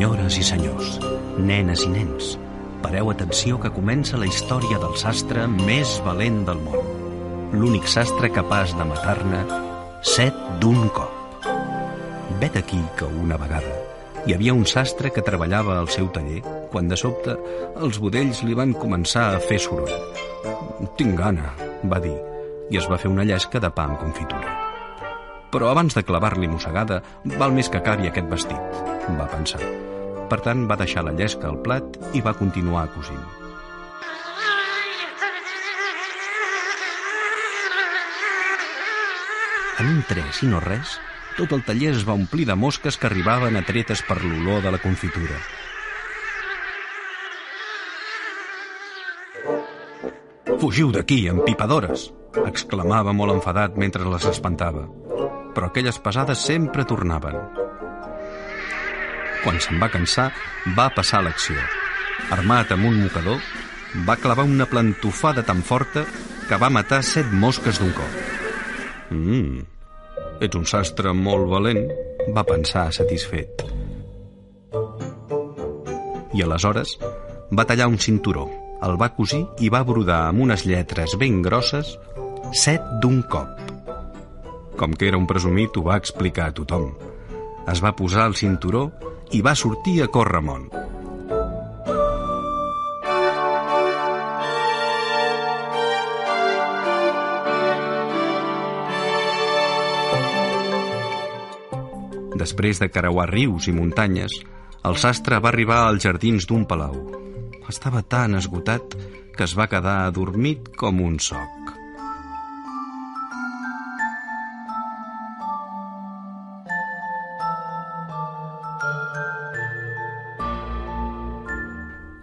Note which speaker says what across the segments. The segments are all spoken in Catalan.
Speaker 1: Senyores i senyors, nenes i nens, pareu atenció que comença la història del sastre més valent del món. L'únic sastre capaç de matar-ne set d'un cop. Vet aquí que una vegada hi havia un sastre que treballava al seu taller quan de sobte els budells li van començar a fer soroll. Tinc gana, va dir, i es va fer una llesca de pa amb confitura. Però abans de clavar-li mossegada, val més que acabi aquest vestit, va pensar. Per tant, va deixar la llesca al plat i va continuar cosint. En un tres i no res, tot el taller es va omplir de mosques que arribaven atretes per l'olor de la confitura. Fugiu d'aquí, empipadores! exclamava molt enfadat mentre les espantava. Però aquelles pesades sempre tornaven. Quan se'n va cansar, va passar a l'acció. Armat amb un mocador, va clavar una plantofada tan forta que va matar set mosques d'un cop. Mmm, ets un sastre molt valent, va pensar satisfet. I aleshores va tallar un cinturó, el va cosir i va brodar amb unes lletres ben grosses set d'un cop. Com que era un presumit, ho va explicar a tothom. Es va posar el cinturó i va sortir a córrer món. Després de creuar rius i muntanyes, el sastre va arribar als jardins d'un palau. Estava tan esgotat que es va quedar adormit com un soc.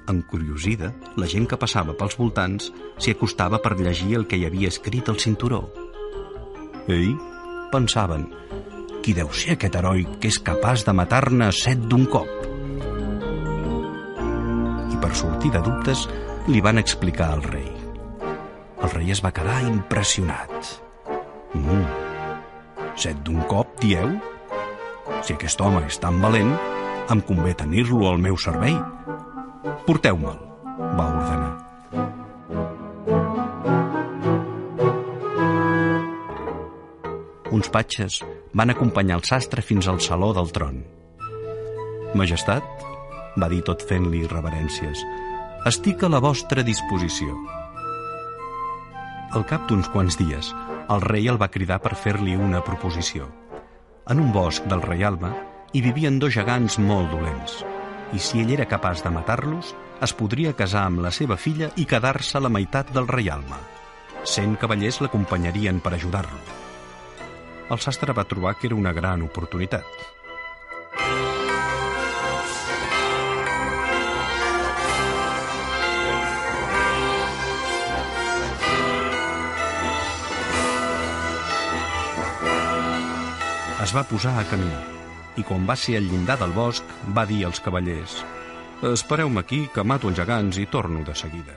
Speaker 1: Encuriosida, la gent que passava pels voltants s'hi acostava per llegir el que hi havia escrit al cinturó. Ei, pensaven, qui deu ser aquest heroi que és capaç de matar-ne set d'un cop? I per sortir de dubtes li van explicar al rei. El rei es va quedar impressionat. Mm, set d'un cop, dieu? Si aquest home és tan valent, em convé tenir-lo al meu servei. Porteu-me'l, va ordenar. Uns patxes van acompanyar el sastre fins al saló del tron. Majestat, va dir tot fent-li reverències, estic a la vostra disposició. Al cap d'uns quants dies, el rei el va cridar per fer-li una proposició. En un bosc del reialme hi vivien dos gegants molt dolents, i si ell era capaç de matar-los, es podria casar amb la seva filla i quedar-se la meitat del reialme. Cent cavallers l'acompanyarien per ajudar-lo. El sastre va trobar que era una gran oportunitat. Es va posar a caminar i quan va ser al llindar del bosc va dir als cavallers «Espereu-me aquí que mato els gegants i torno de seguida».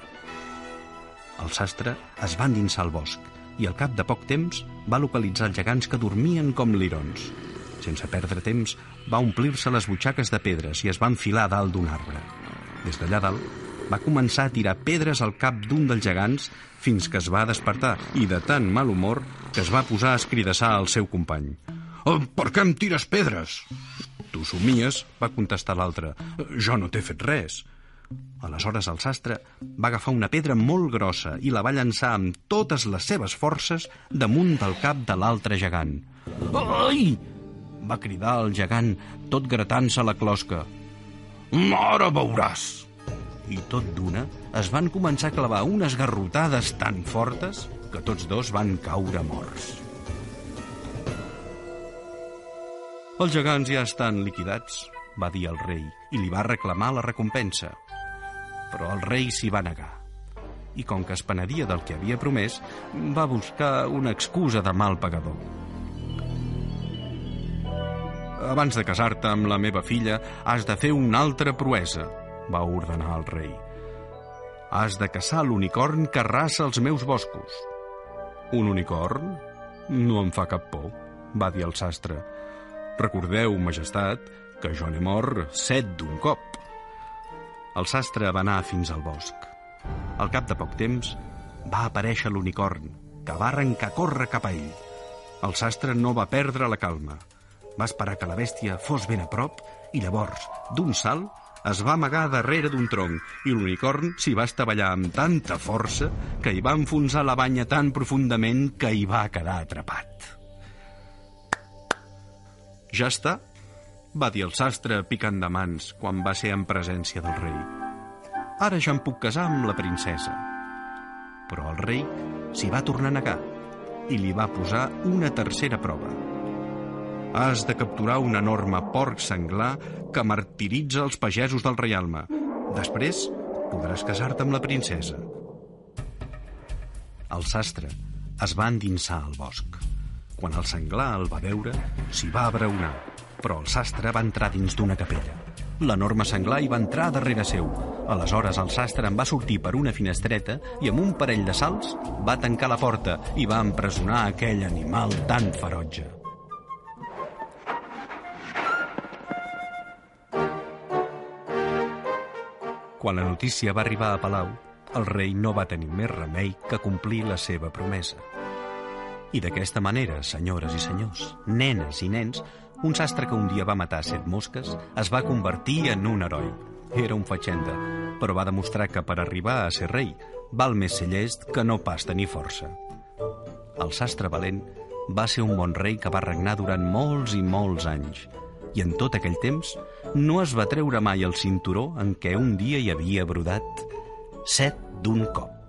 Speaker 1: El sastre es va endinsar al bosc i al cap de poc temps va localitzar els gegants que dormien com lirons. Sense perdre temps, va omplir-se les butxaques de pedres i es va enfilar dalt d'un arbre. Des d'allà dalt, va començar a tirar pedres al cap d'un dels gegants fins que es va despertar i de tan mal humor que es va posar a escridassar al seu company. Oh, per què em tires pedres? Tu somies, va contestar l'altre. Jo no t'he fet res. Aleshores el sastre va agafar una pedra molt grossa i la va llançar amb totes les seves forces damunt del cap de l'altre gegant. Ai! va cridar el gegant, tot gratant-se la closca. Ara veuràs! I tot d'una es van començar a clavar unes garrotades tan fortes que tots dos van caure morts. Els gegants ja estan liquidats, va dir el rei, i li va reclamar la recompensa. Però el rei s'hi va negar. I com que es penedia del que havia promès, va buscar una excusa de mal pagador. Abans de casar-te amb la meva filla, has de fer una altra proesa, va ordenar el rei. Has de caçar l'unicorn que arrasa els meus boscos. Un unicorn? No em fa cap por, va dir el sastre. Recordeu, majestat, que jo n'he mort set d'un cop. El sastre va anar fins al bosc. Al cap de poc temps va aparèixer l'unicorn, que va arrencar córrer cap a ell. El sastre no va perdre la calma. Va esperar que la bèstia fos ben a prop i llavors, d'un salt, es va amagar darrere d'un tronc i l'unicorn s'hi va estavellar amb tanta força que hi va enfonsar la banya tan profundament que hi va quedar atrapat. Ja està, va dir el sastre picant de mans quan va ser en presència del rei. Ara ja em puc casar amb la princesa. Però el rei s'hi va tornar a negar i li va posar una tercera prova. Has de capturar un enorme porc senglar que martiritza els pagesos del reialme. Després podràs casar-te amb la princesa. El sastre es va endinsar al bosc. Quan el senglar el va veure, s'hi va abraonar, però el sastre va entrar dins d'una capella. L'enorme senglar hi va entrar darrere seu. Aleshores el sastre en va sortir per una finestreta i amb un parell de salts va tancar la porta i va empresonar aquell animal tan ferotge. Quan la notícia va arribar a Palau, el rei no va tenir més remei que complir la seva promesa. I d'aquesta manera, senyores i senyors, nenes i nens, un sastre que un dia va matar set mosques es va convertir en un heroi. Era un fatxenda, però va demostrar que per arribar a ser rei val més ser llest que no pas tenir força. El sastre valent va ser un bon rei que va regnar durant molts i molts anys, i en tot aquell temps no es va treure mai el cinturó en què un dia hi havia brodat set d'un cop.